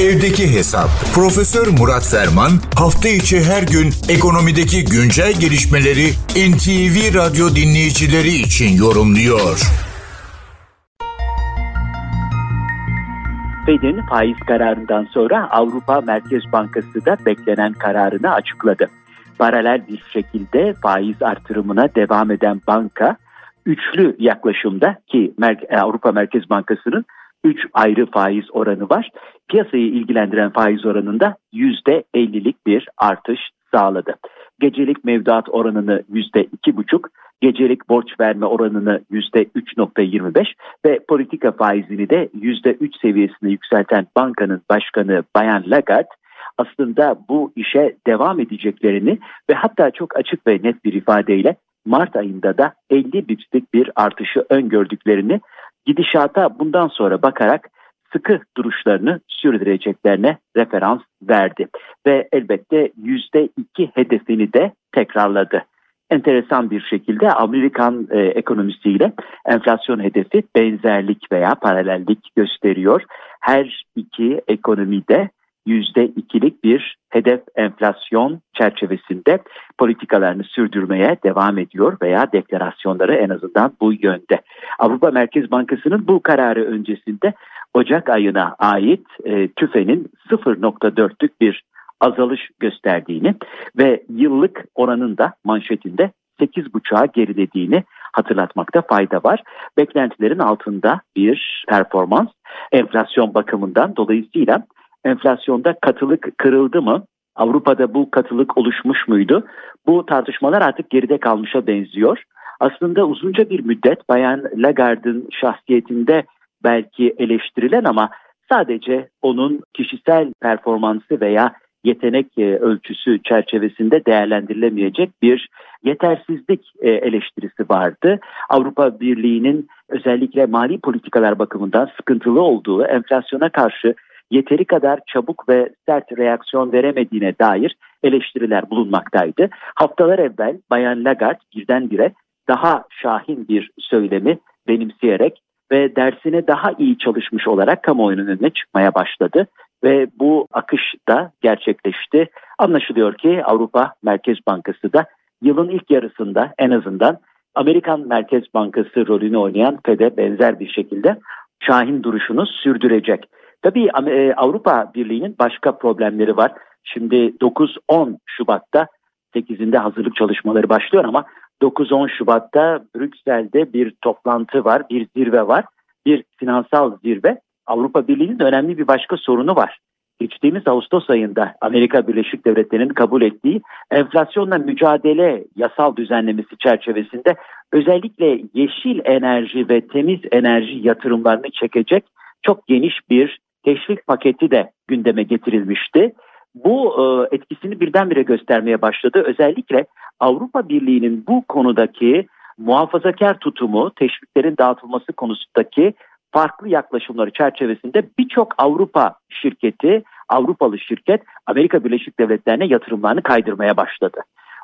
Evdeki Hesap. Profesör Murat Ferman hafta içi her gün ekonomideki güncel gelişmeleri NTV Radyo dinleyicileri için yorumluyor. Fed'in faiz kararından sonra Avrupa Merkez Bankası da beklenen kararını açıkladı. Paralel bir şekilde faiz artırımına devam eden banka üçlü yaklaşımda ki Avrupa Merkez Bankası'nın 3 ayrı faiz oranı var. Piyasayı ilgilendiren faiz oranında %50'lik bir artış sağladı. Gecelik mevduat oranını %2,5, gecelik borç verme oranını %3,25 ve politika faizini de %3 seviyesine yükselten bankanın başkanı Bayan Lagarde aslında bu işe devam edeceklerini ve hatta çok açık ve net bir ifadeyle Mart ayında da 50 bipslik bir artışı öngördüklerini gidişata bundan sonra bakarak sıkı duruşlarını sürdüreceklerine referans verdi. Ve elbette %2 hedefini de tekrarladı. Enteresan bir şekilde Amerikan e, ekonomisiyle enflasyon hedefi benzerlik veya paralellik gösteriyor. Her iki ekonomide %2'lik bir hedef enflasyon çerçevesinde politikalarını sürdürmeye devam ediyor veya deklarasyonları en azından bu yönde. Avrupa Merkez Bankası'nın bu kararı öncesinde Ocak ayına ait e, TÜFE'nin 0.4'lük bir azalış gösterdiğini ve yıllık oranın da manşetinde 8.5'a gerilediğini hatırlatmakta fayda var. Beklentilerin altında bir performans enflasyon bakımından dolayısıyla enflasyonda katılık kırıldı mı? Avrupa'da bu katılık oluşmuş muydu? Bu tartışmalar artık geride kalmışa benziyor. Aslında uzunca bir müddet Bayan Lagarde'ın şahsiyetinde belki eleştirilen ama sadece onun kişisel performansı veya yetenek e, ölçüsü çerçevesinde değerlendirilemeyecek bir yetersizlik e, eleştirisi vardı. Avrupa Birliği'nin özellikle mali politikalar bakımından sıkıntılı olduğu, enflasyona karşı yeteri kadar çabuk ve sert reaksiyon veremediğine dair eleştiriler bulunmaktaydı. Haftalar evvel Bayan Lagarde birdenbire daha şahin bir söylemi benimseyerek ve dersine daha iyi çalışmış olarak kamuoyunun önüne çıkmaya başladı ve bu akış da gerçekleşti. Anlaşılıyor ki Avrupa Merkez Bankası da yılın ilk yarısında en azından Amerikan Merkez Bankası rolünü oynayan FED'e benzer bir şekilde şahin duruşunu sürdürecek. Tabii e, Avrupa Birliği'nin başka problemleri var. Şimdi 9-10 Şubat'ta 8'inde hazırlık çalışmaları başlıyor ama 9-10 Şubat'ta Brüksel'de bir toplantı var, bir zirve var. Bir finansal zirve. Avrupa Birliği'nin önemli bir başka sorunu var. Geçtiğimiz Ağustos ayında Amerika Birleşik Devletleri'nin kabul ettiği enflasyonla mücadele yasal düzenlemesi çerçevesinde özellikle yeşil enerji ve temiz enerji yatırımlarını çekecek çok geniş bir teşvik paketi de gündeme getirilmişti. Bu e, etkisini birdenbire göstermeye başladı. Özellikle Avrupa Birliği'nin bu konudaki muhafazakar tutumu, teşviklerin dağıtılması konusundaki farklı yaklaşımları çerçevesinde birçok Avrupa şirketi, Avrupalı şirket Amerika Birleşik Devletleri'ne yatırımlarını kaydırmaya başladı.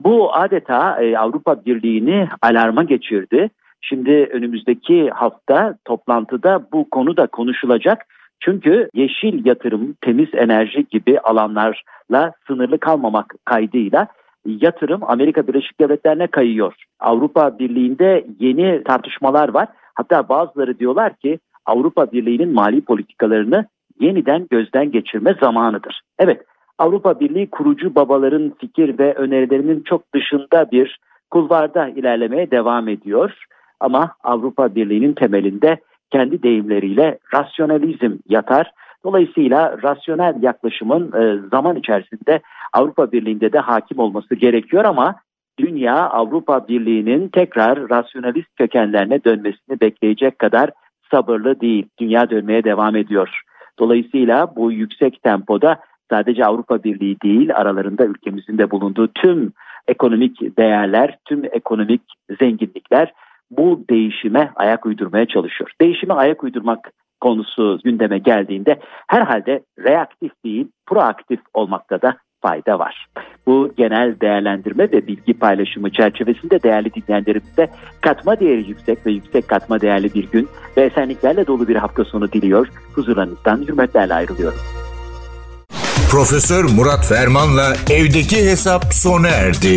Bu adeta e, Avrupa Birliği'ni alarma geçirdi. Şimdi önümüzdeki hafta toplantıda bu konu da konuşulacak çünkü yeşil yatırım, temiz enerji gibi alanlarla sınırlı kalmamak kaydıyla yatırım Amerika Birleşik Devletleri'ne kayıyor. Avrupa Birliği'nde yeni tartışmalar var. Hatta bazıları diyorlar ki Avrupa Birliği'nin mali politikalarını yeniden gözden geçirme zamanıdır. Evet, Avrupa Birliği kurucu babaların fikir ve önerilerinin çok dışında bir kulvarda ilerlemeye devam ediyor. Ama Avrupa Birliği'nin temelinde kendi deyimleriyle rasyonalizm yatar. Dolayısıyla rasyonel yaklaşımın e, zaman içerisinde Avrupa Birliği'nde de hakim olması gerekiyor ama dünya Avrupa Birliği'nin tekrar rasyonalist kökenlerine dönmesini bekleyecek kadar sabırlı değil. Dünya dönmeye devam ediyor. Dolayısıyla bu yüksek tempoda sadece Avrupa Birliği değil aralarında ülkemizin de bulunduğu tüm ekonomik değerler, tüm ekonomik zenginlikler bu değişime ayak uydurmaya çalışıyor. Değişime ayak uydurmak konusu gündeme geldiğinde herhalde reaktif değil proaktif olmakta da fayda var. Bu genel değerlendirme ve bilgi paylaşımı çerçevesinde değerli dinleyenlerimize katma değeri yüksek ve yüksek katma değerli bir gün ve esenliklerle dolu bir hafta sonu diliyor. Huzurlarınızdan hürmetlerle ayrılıyorum. Profesör Murat Ferman'la evdeki hesap sona erdi.